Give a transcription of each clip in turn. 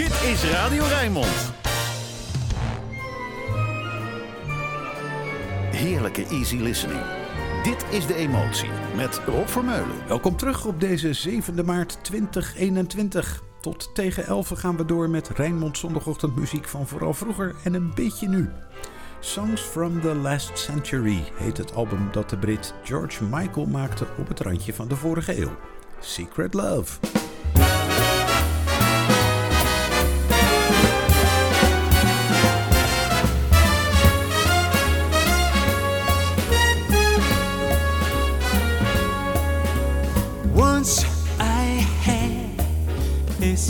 Dit is Radio Rijnmond. Heerlijke easy listening. Dit is de emotie met Rob Vermeulen. Welkom terug op deze 7 maart 2021. Tot tegen 11 gaan we door met Rijnmond zondagochtendmuziek van vooral vroeger en een beetje nu. Songs from the Last Century heet het album dat de Brit George Michael maakte op het randje van de vorige eeuw. Secret Love.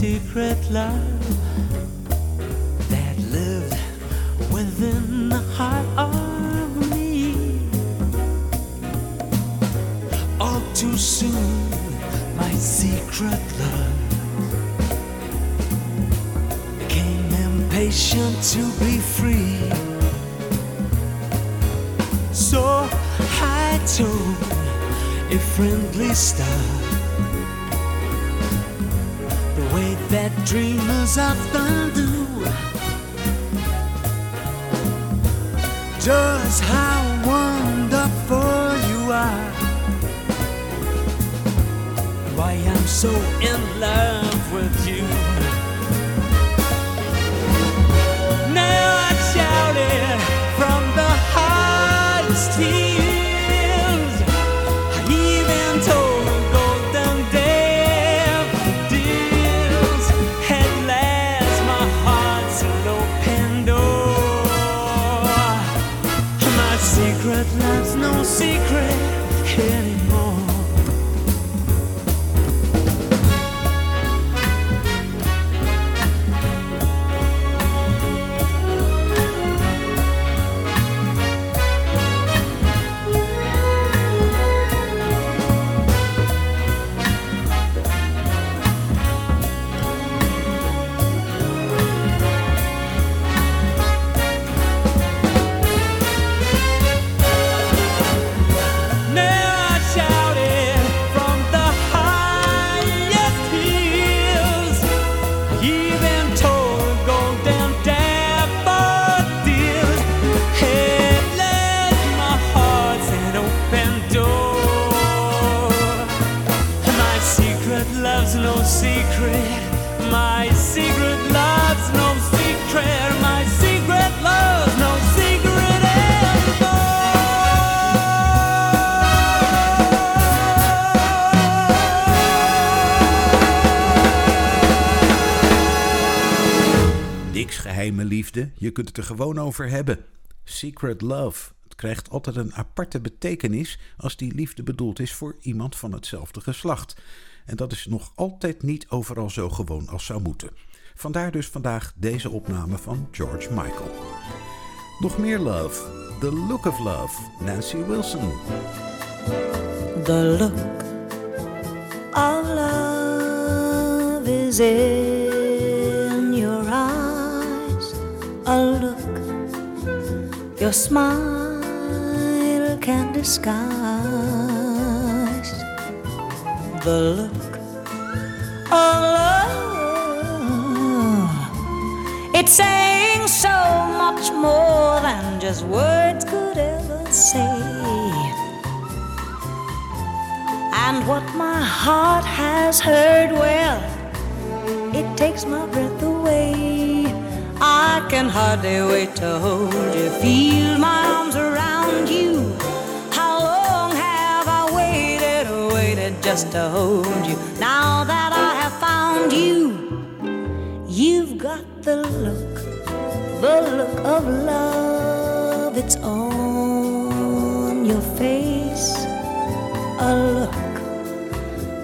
Secret love that lived within the heart of me. All too soon, my secret love became impatient to be free. So I told a friendly star that dreamers often do. Just how wonderful you are. Why I'm so in love with you. Now I shout it from the hardest. Secret je kunt het er gewoon over hebben. Secret love. Het krijgt altijd een aparte betekenis als die liefde bedoeld is voor iemand van hetzelfde geslacht. En dat is nog altijd niet overal zo gewoon als zou moeten. Vandaar dus vandaag deze opname van George Michael. Nog meer love. The Look of Love. Nancy Wilson. The look of love is in your smile can disguise. The look of love. It's saying so much more than just words could ever say. And what my heart has heard, well, it takes my breath away. I can hardly wait to hold you, feel my arms around you. How long have I waited, waited just to hold you? Now that I have found you, you've got the look, the look of love. It's on your face, a look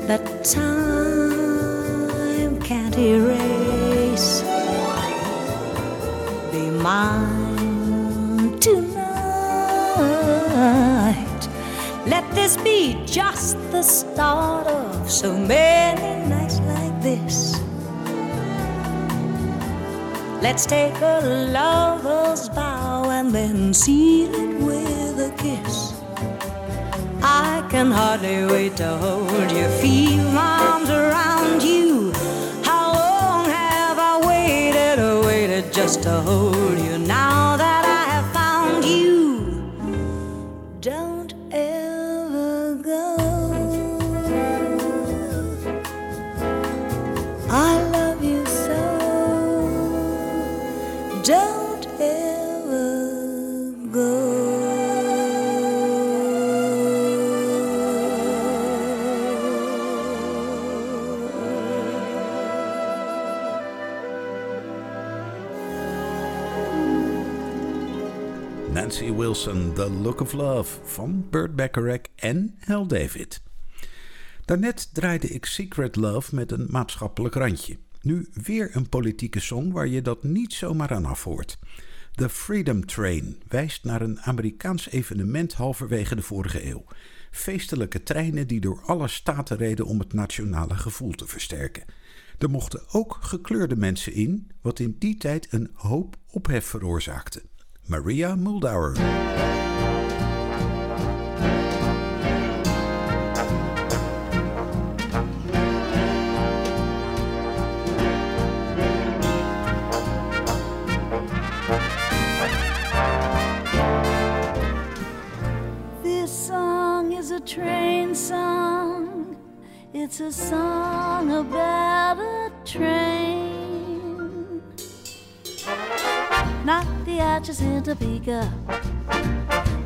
that time can't erase. Mine tonight. Let this be just the start of so many nights like this. Let's take a lover's vow and then seal it with a kiss. I can hardly wait to hold you, feel my just to hold you Nancy Wilson, The Look of Love van Burt Bacharach en Hal David. Daarnet draaide ik Secret Love met een maatschappelijk randje. Nu weer een politieke song waar je dat niet zomaar aan afhoort. The Freedom Train wijst naar een Amerikaans evenement halverwege de vorige eeuw. Feestelijke treinen die door alle staten reden om het nationale gevoel te versterken. Er mochten ook gekleurde mensen in, wat in die tijd een hoop ophef veroorzaakte. Maria Muldaur. This song is a train song. It's a song about a train. Not the Atchison Topeka.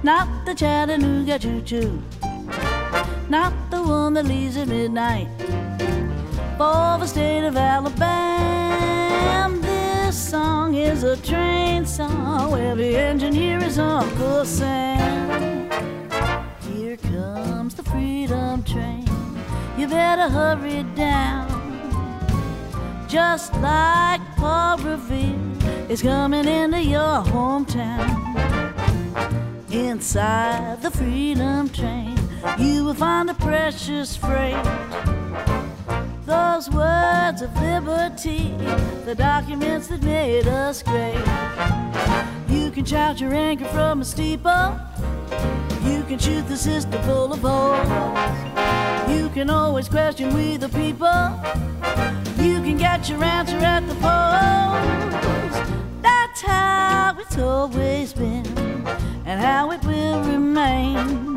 Not the Chattanooga choo choo. Not the one that leaves at midnight. For the state of Alabama, this song is a train song where the engineer is Uncle Sam. Here comes the freedom train. You better hurry down. Just like Paul Revere is coming into your hometown. Inside the freedom train, you will find a precious freight. Those words of liberty, the documents that made us great. You can shout your anger from a steeple. You can shoot the system full of holes. You can always question we the people. You can get your answer at the polls. That's how it's always been, and how it will remain.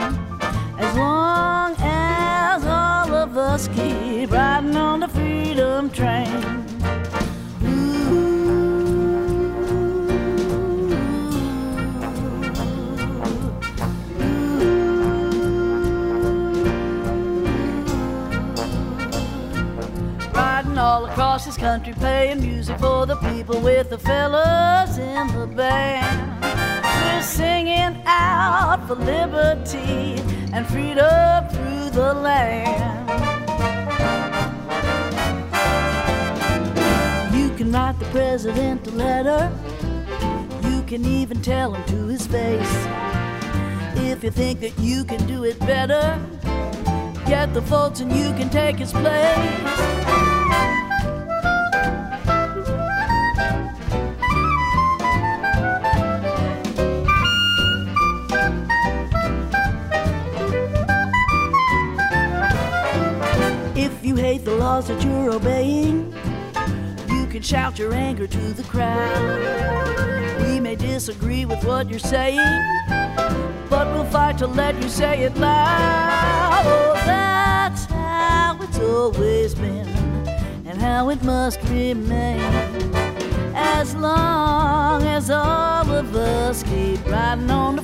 As long as all of us keep riding on the freedom train. All across this country, playing music for the people with the fellas in the band. We're singing out for liberty and freedom through the land. You can write the president a letter. You can even tell him to his face. If you think that you can do it better, get the votes and you can take his place. Laws that you're obeying, you can shout your anger to the crowd. We may disagree with what you're saying, but we'll fight to let you say it loud. Oh, that's how it's always been, and how it must remain. As long as all of us keep riding on the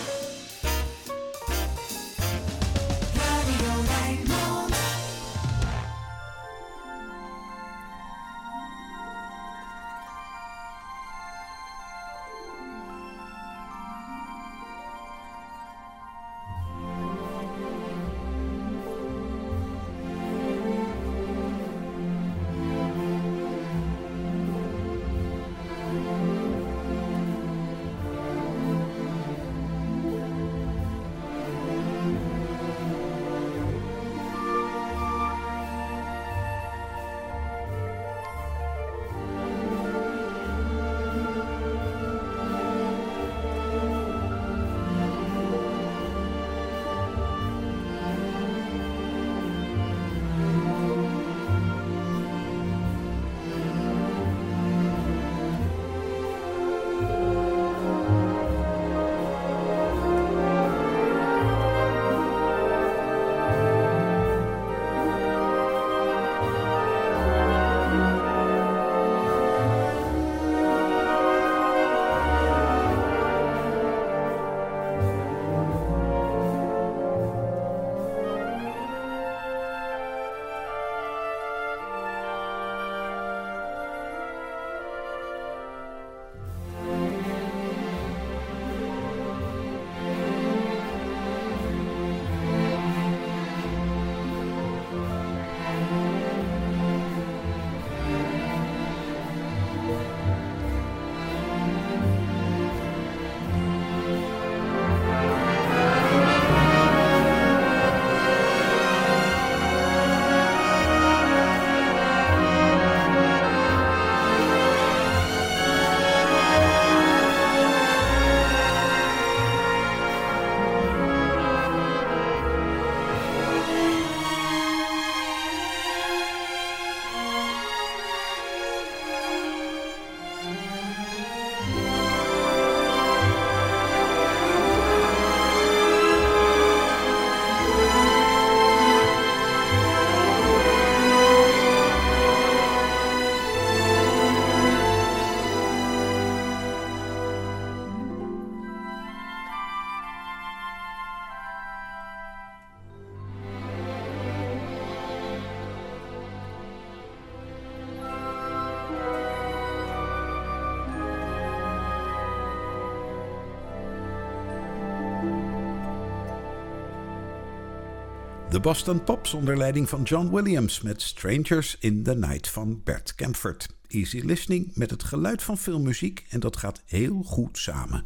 De Boston Pops onder leiding van John Williams met Strangers in the Night van Bert Camford. Easy listening met het geluid van filmmuziek en dat gaat heel goed samen.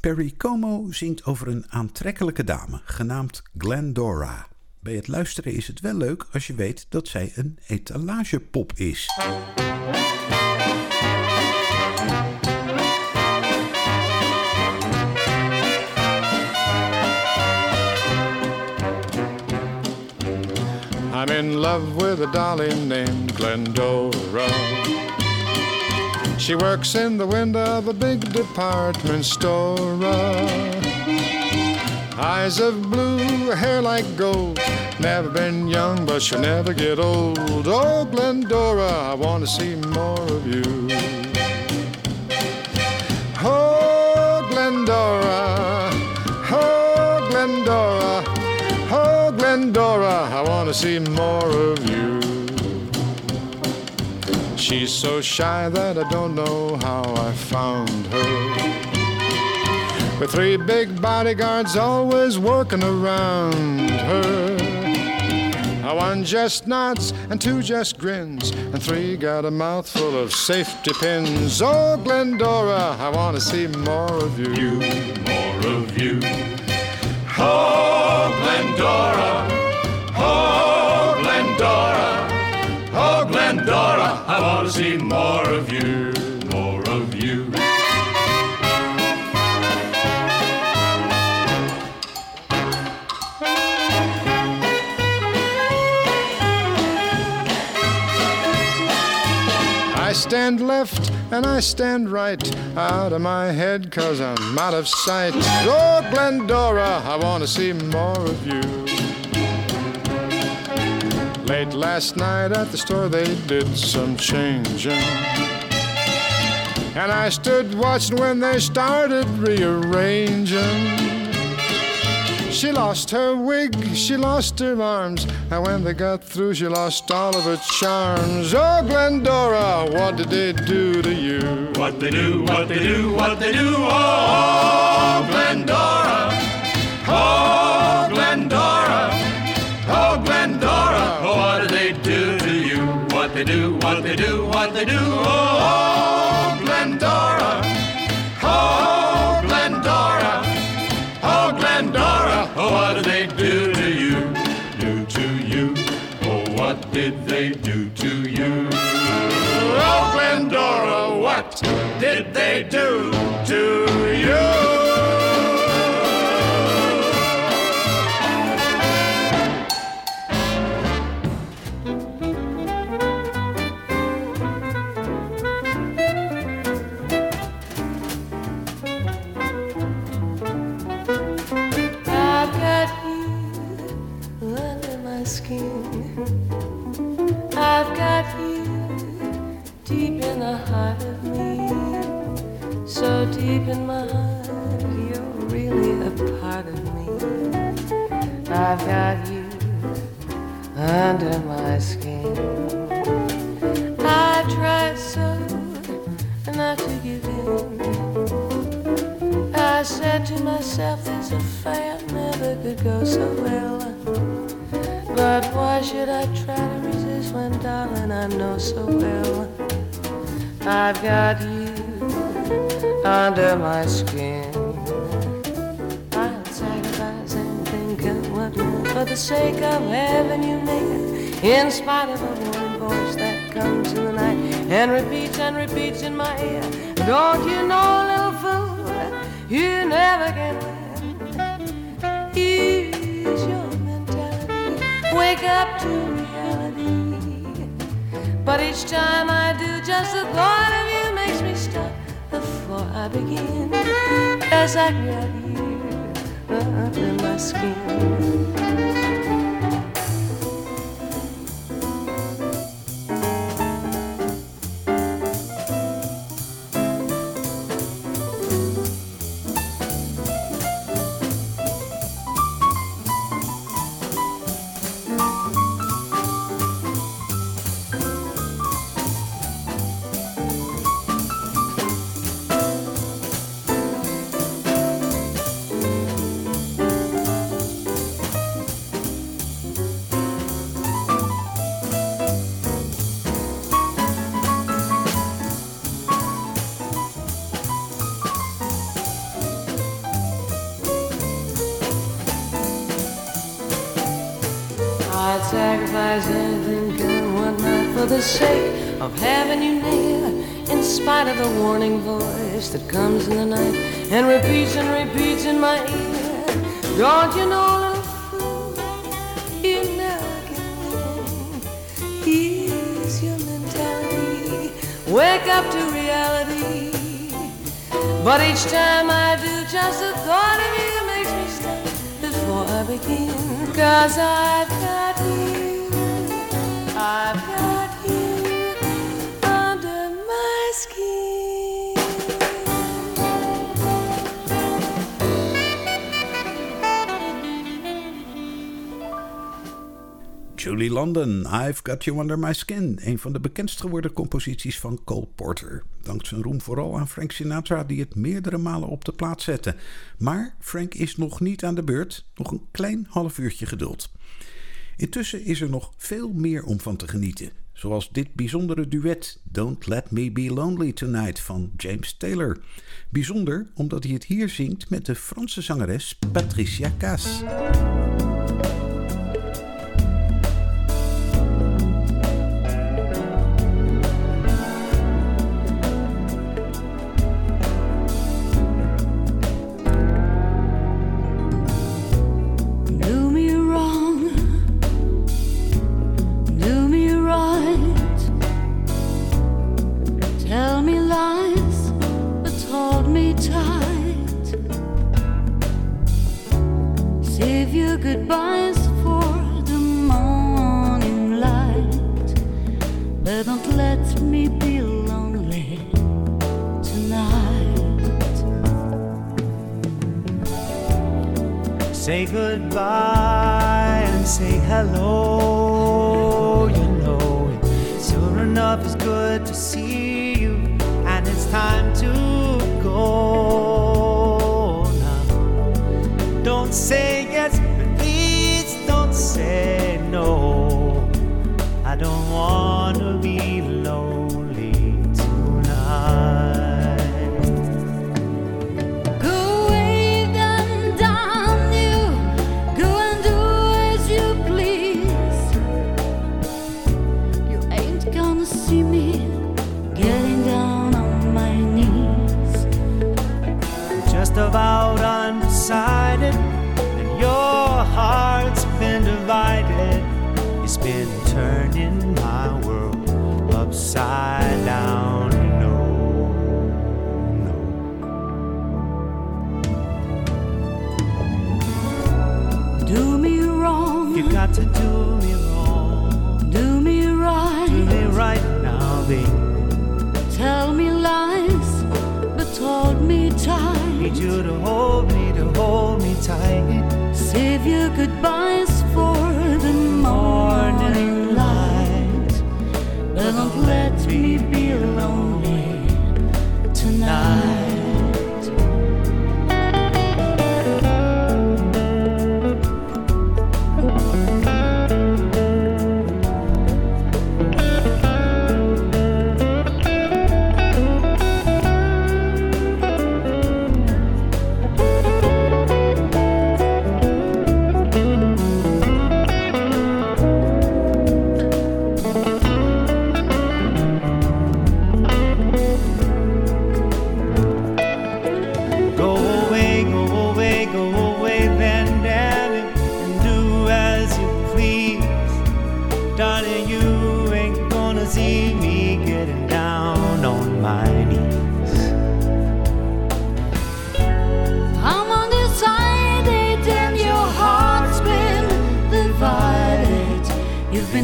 Perry Como zingt over een aantrekkelijke dame, genaamd Glendora. Bij het luisteren is het wel leuk als je weet dat zij een etalagepop is. I'm in love with a dolly named Glendora. She works in the window of a big department store. Eyes of blue, hair like gold. Never been young, but she'll never get old. Oh, Glendora, I want to see more of you. Oh, Glendora, to see more of you. She's so shy that I don't know how I found her. With three big bodyguards always working around her. One just nods and two just grins, and three got a mouthful of safety pins. Oh, Glendora, I want to see more of you. you. More of you. Oh, Glendora. Oh, Glendora. Oh, Glendora, I want to see more of you. More of you. I stand left and I stand right out of my head cause I'm out of sight. Oh, Glendora, I want to see more of you. Late last night at the store they did some changing. And I stood watching when they started rearranging. She lost her wig, she lost her arms, and when they got through, she lost all of her charms. Oh, Glendora, what did they do to you? What they do, what they do, what they do, oh, oh Glendora, oh, they do, what they do, what they do, oh, Glendora, oh, Glendora, oh, Glendora, oh, what did they do to you? Do to you, oh, what did they do to you? Oh, Glendora, what did they do deep in my heart, you're really a part of me. I've got you under my skin. I tried so not to give in. I said to myself, this affair never could go so well. But why should I try to resist when, darling, I know so well I've got you under my skin. I'll sacrifice anything, come what for the sake of having you near. In spite of a warm voice that comes in the night and repeats and repeats in my ear. Don't you know, little fool, you never can win. Use your mentality, wake up to reality. But each time I do, just the thought of I begin. As I got you under my skin. Spite of the warning voice that comes in the night and repeats and repeats in my ear. Don't you know, little fool, you never can win. Here's your mentality. Wake up to reality. But each time I do, just the thought of you makes me stop before I begin. Cause I've got you, I've got Julie London, I've Got You Under My Skin. Een van de bekendst geworden composities van Cole Porter. Dankt zijn roem vooral aan Frank Sinatra, die het meerdere malen op de plaat zette. Maar Frank is nog niet aan de beurt. Nog een klein half uurtje geduld. Intussen is er nog veel meer om van te genieten. Zoals dit bijzondere duet Don't Let Me Be Lonely Tonight van James Taylor. Bijzonder omdat hij het hier zingt met de Franse zangeres Patricia Cass. Goodbye and say hello.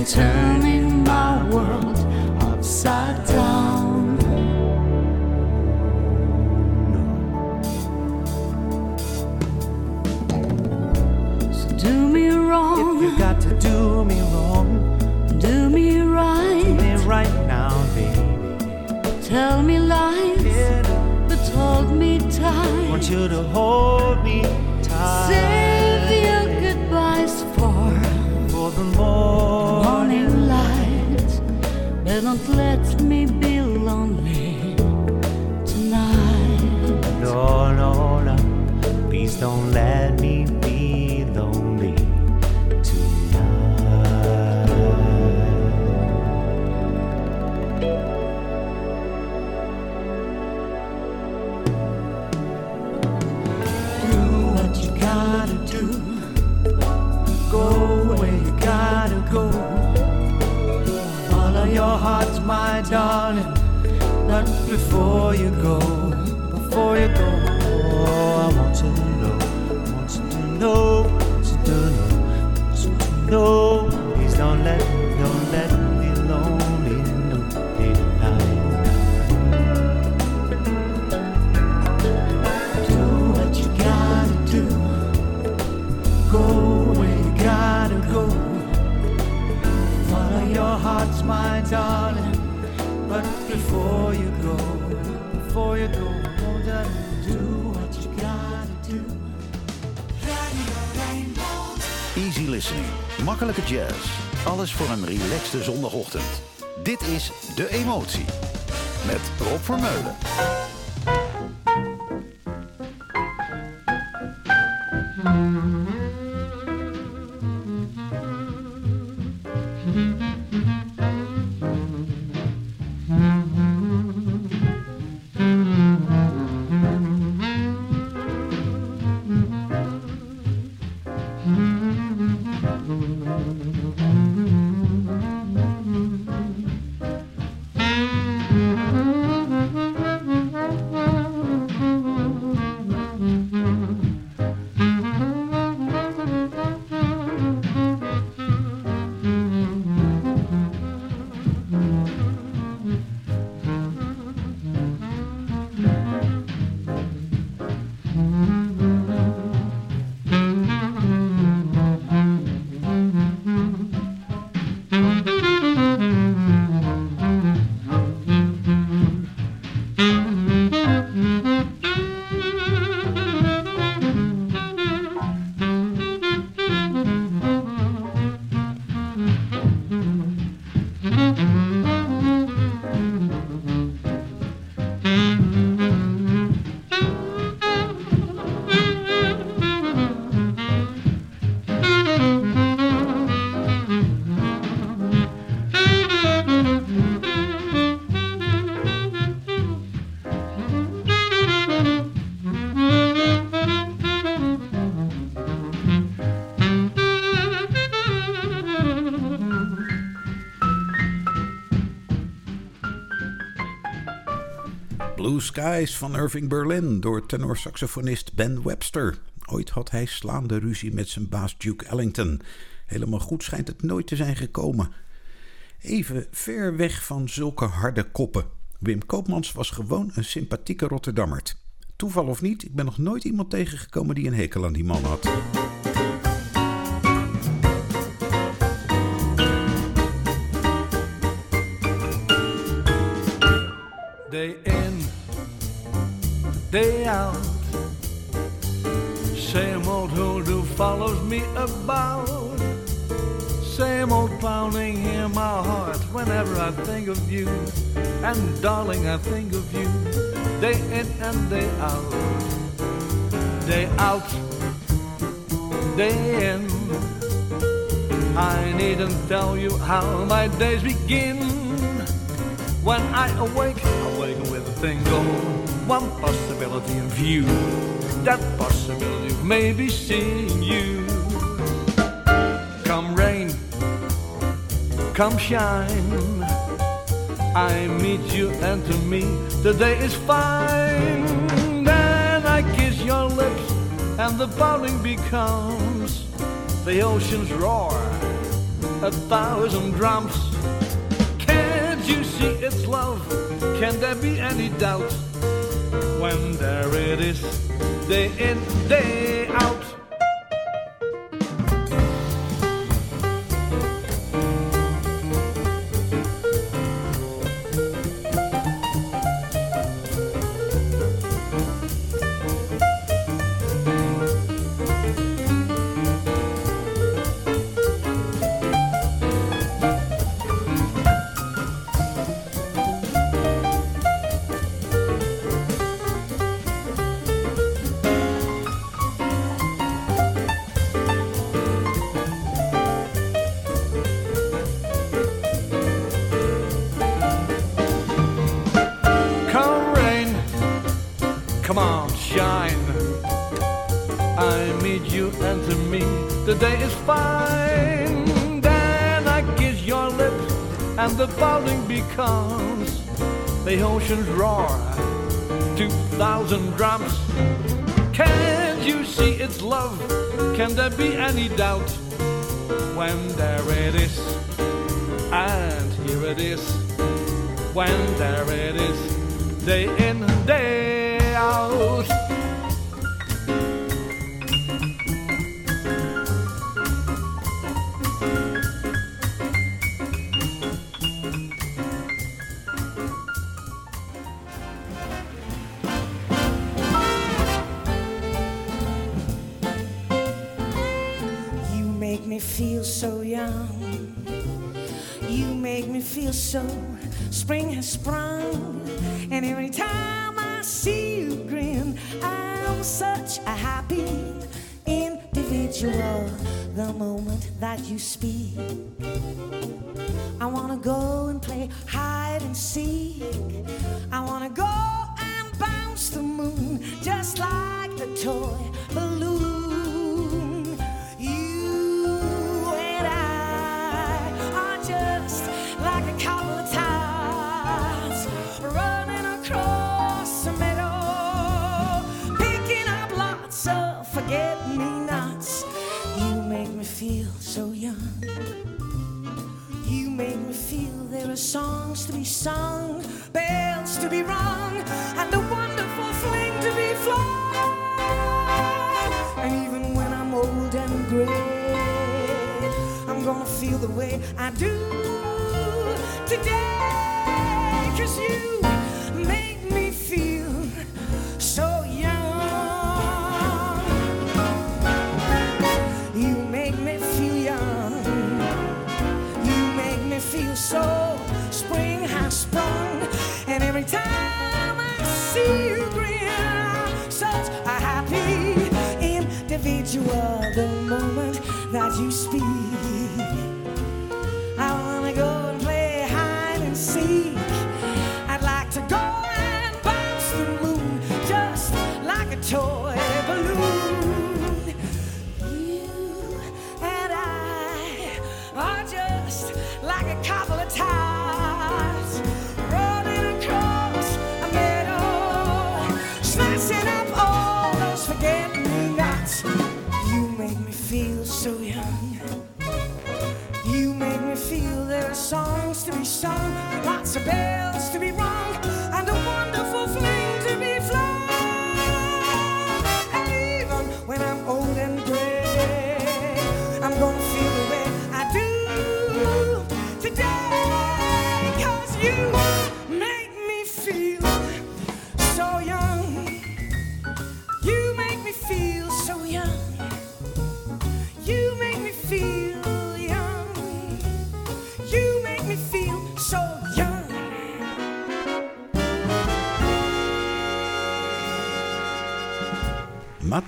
Turning my world upside down. So do me wrong, If you got to do me wrong, do me right. do me right now, baby. Tell me lies, Yeah, but hold me tight. want you to hold me tight. Save your goodbyes for for the morning. Don't let me be lonely tonight. No, no, no. Please don't let me my darling, not before you go. Before you go, Oh, I want to know, want to know, want to know, want to know. Before you go, before you go, won't do what you do? Easy listening. Makkelijke jazz. Alles voor een relaxte zondagochtend. Dit is De Emotie. Met Rob Vermeulen. Blue Skies van Irving Berlin door tenorsaxofonist Ben Webster. Ooit had hij slaande ruzie met zijn baas Duke Ellington. Helemaal goed schijnt het nooit te zijn gekomen. Even ver weg van zulke harde koppen. Wim Koopmans was gewoon een sympathieke Rotterdammert. Toeval of niet, ik ben nog nooit iemand tegengekomen die een hekel aan die man had. Day out. Same old hoodoo follows me about. Same old pounding in my heart whenever I think of you. And darling, I think of you day in and day out. Day out, day in. I needn't tell you how my days begin. When I awake, I wake a single one possibility in view. That possibility of maybe seeing you. Come rain, come shine. I meet you and to me the day is fine. Then I kiss your lips and the pounding becomes the ocean's roar, a thousand drums. It's love? Can there be any doubt? When there it is, day in, day out. ocean's roar, 2,000 drums. Can you see its love? Can there be any doubt? When there it is, and here it is. When there it is, day in, day out. you speak. I wanna go and play hide and seek. I wanna go and bounce the moon just like the toy.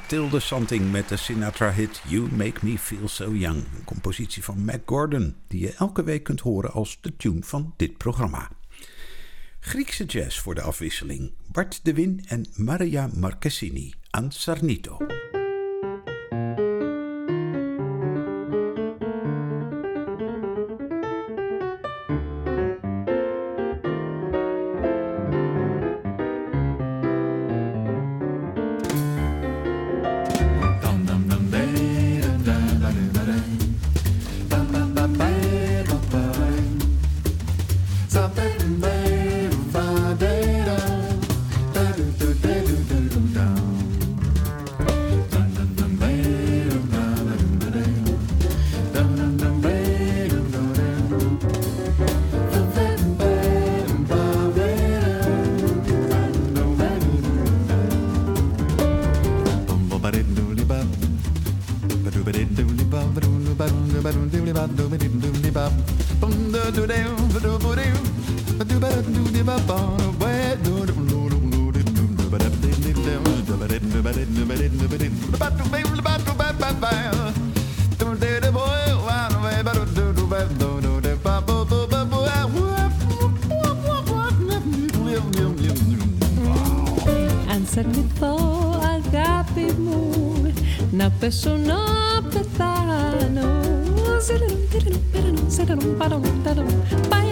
Tilde Santing met de Sinatra-hit You Make Me Feel So Young. Een compositie van Mac Gordon, die je elke week kunt horen als de tune van dit programma. Griekse jazz voor de afwisseling. Bart de Win en Maria Marchesini aan Sarnito. αρνηθώ αγάπη μου να πέσω να πεθάνω Πάει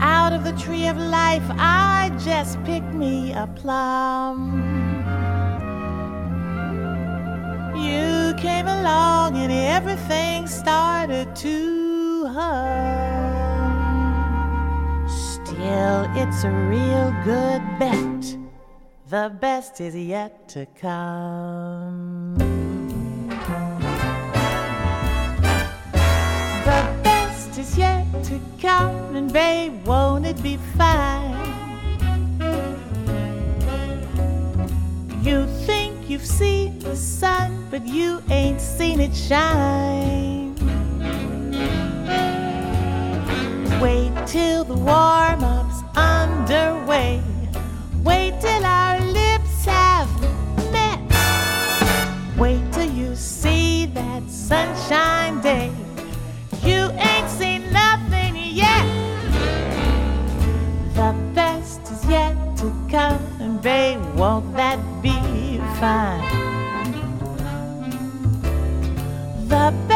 Out of the tree of life, I just picked me a plum. You came along and everything started to hum. Still, it's a real good bet. The best is yet to come. Come, and babe, won't it be fine? You think you've seen the sun, but you ain't seen it shine. Wait till the warm up's underway. Wait till our lips have met. Wait till you see that sunshine day. Won't that be fine? The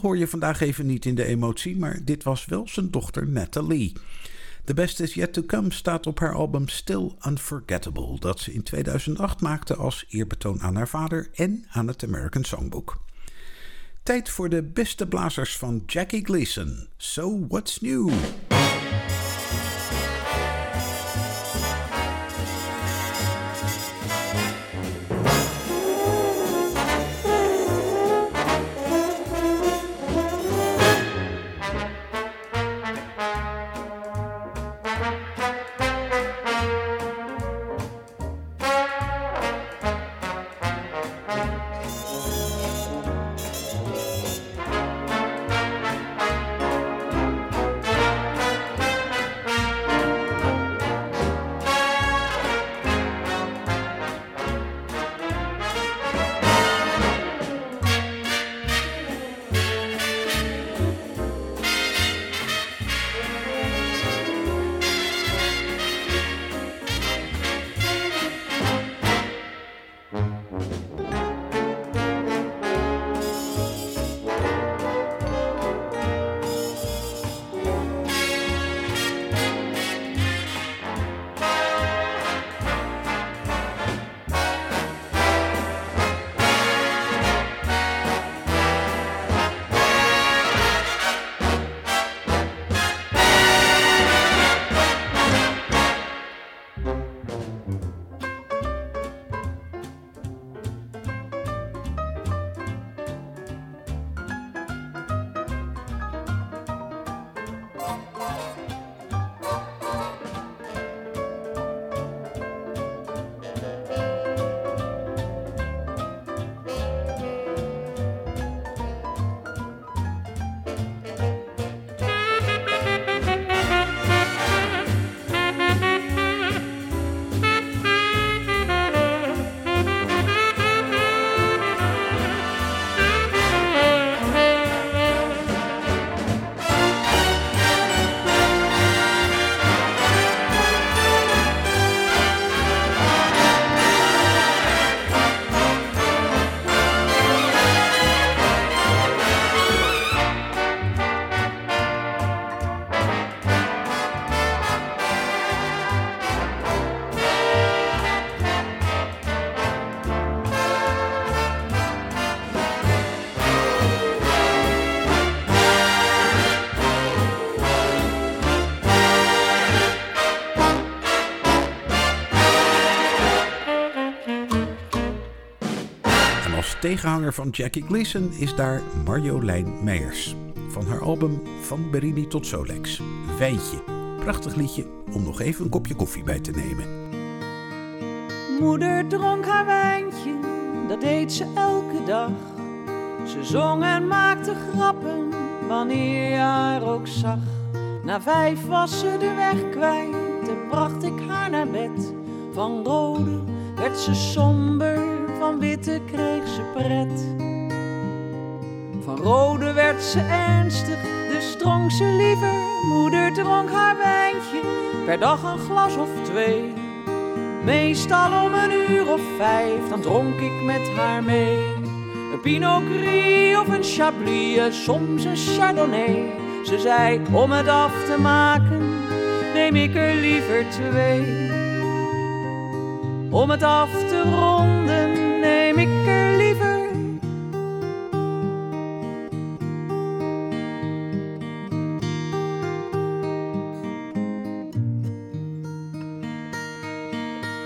Hoor je vandaag even niet in de emotie, maar dit was wel zijn dochter Natalie. The Best Is Yet To Come staat op haar album Still Unforgettable, dat ze in 2008 maakte als eerbetoon aan haar vader en aan het American Songbook. Tijd voor de beste blazers van Jackie Gleason. So What's New? Tegenhanger van Jackie Gleason is daar Marjolein Meijers. Van haar album Van Berini tot Solex. Wijntje. Prachtig liedje om nog even een kopje koffie bij te nemen. Moeder dronk haar wijntje, dat deed ze elke dag. Ze zong en maakte grappen wanneer je haar ook zag. Na vijf was ze de weg kwijt en bracht ik haar naar bed. Van rode werd ze somber, van witte kreeg ze pret. Van rode werd ze ernstig, dus dronk ze liever. Moeder dronk haar wijntje, per dag een glas of twee. Meestal om een uur of vijf, dan dronk ik met haar mee. Een Pinot Gris of een Chablis, soms een Chardonnay. Ze zei, om het af te maken, neem ik er liever twee. Om het af te ronden, neem ik er liever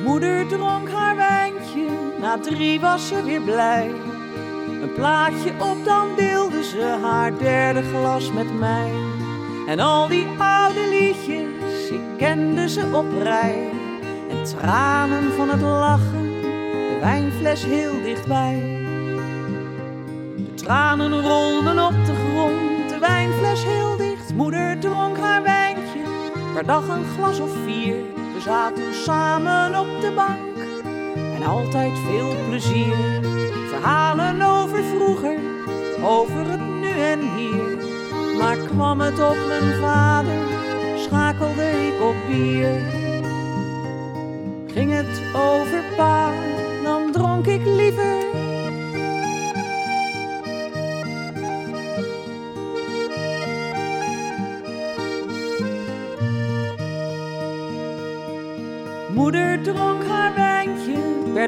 Moeder dronk haar wijntje, na drie was ze weer blij. Een plaatje op, dan deelde ze haar derde glas met mij. En al die oude liedjes, ik kende ze op rij. En tranen van het lachen, wijnfles heel dichtbij. De tranen rolden op de grond, de wijnfles heel dicht. Moeder dronk haar wijntje, per dag een glas of vier. We zaten samen op de bank en altijd veel plezier. Verhalen over vroeger, over het nu en hier. Maar kwam het op mijn vader, schakelde ik op bier. Ging het over pa,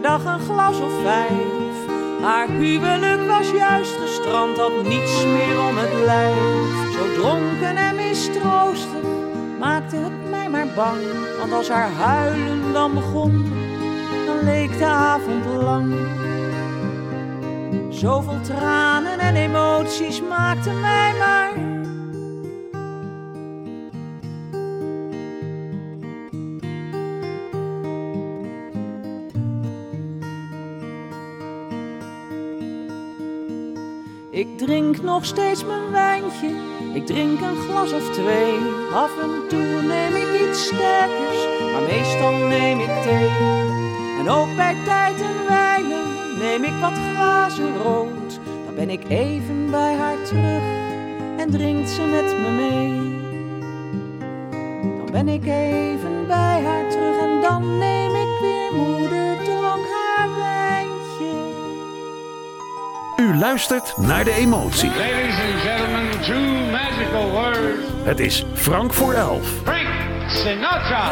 dag een glas of vijf. Haar huwelijk was juist gestrand, had niets meer om het lijf. Zo dronken en mistroostig maakte het mij maar bang. Want als haar huilen dan begon, dan leek de avond lang. Zoveel tranen en emoties maakten mij maar. Nog steeds mijn wijntje, ik drink een glas of twee. Af en toe neem ik iets sterkers, maar meestal neem ik thee. En ook bij tijd en wijle neem ik wat glazen rood. Dan ben ik even bij haar terug en drinkt ze met me mee. Dan ben ik even bij haar terug en dan neem U luistert naar de emotie. Ladies and gentlemen, two magical words. Het is Frank voor elf. Frank Sinatra.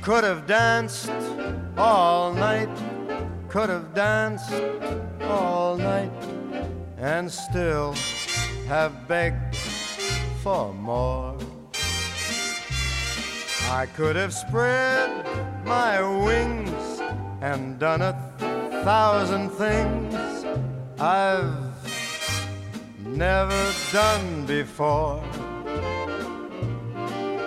Could have danced all night, could have danced all night, and still have begged for more. I could have spread my wings and done a thousand things I've never done before.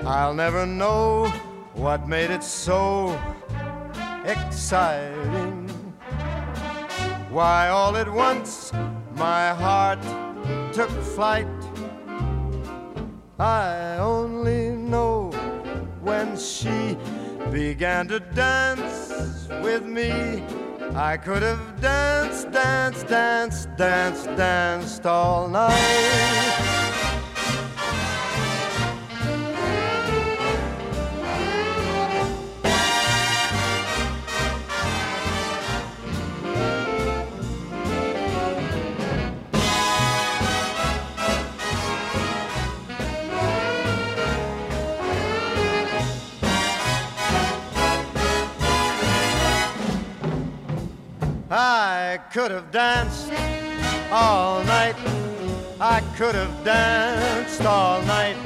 I'll never know what made it so exciting. Why, all at once my heart took flight. I only know when she began to dance with me. I could have danced, danced, danced, danced, danced all night. I could have danced all night. I could have danced all night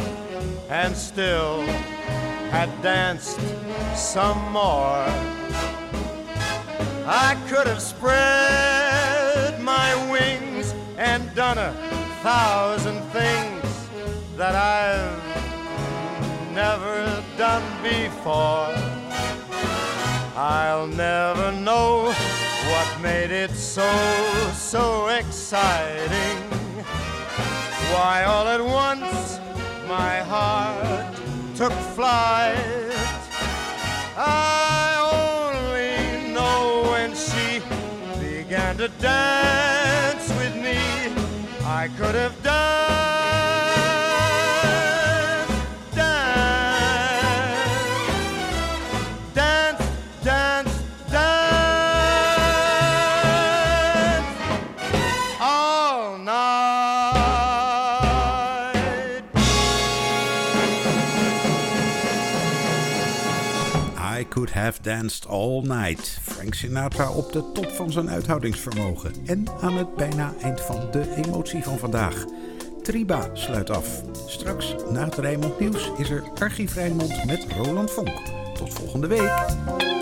and still had danced some more. I could have spread my wings and done a thousand things that I've never done before. I'll never know what made it so, so exciting. Why, all at once my heart took flight. I only know when she began to dance with me, I could have Have Danced All Night. Frank Sinatra op de top van zijn uithoudingsvermogen. En aan het bijna eind van de emotie van vandaag. Triba sluit af. Straks na het Rijnmond Nieuws is er Archief Rijnmond met Roland Vonk. Tot volgende week.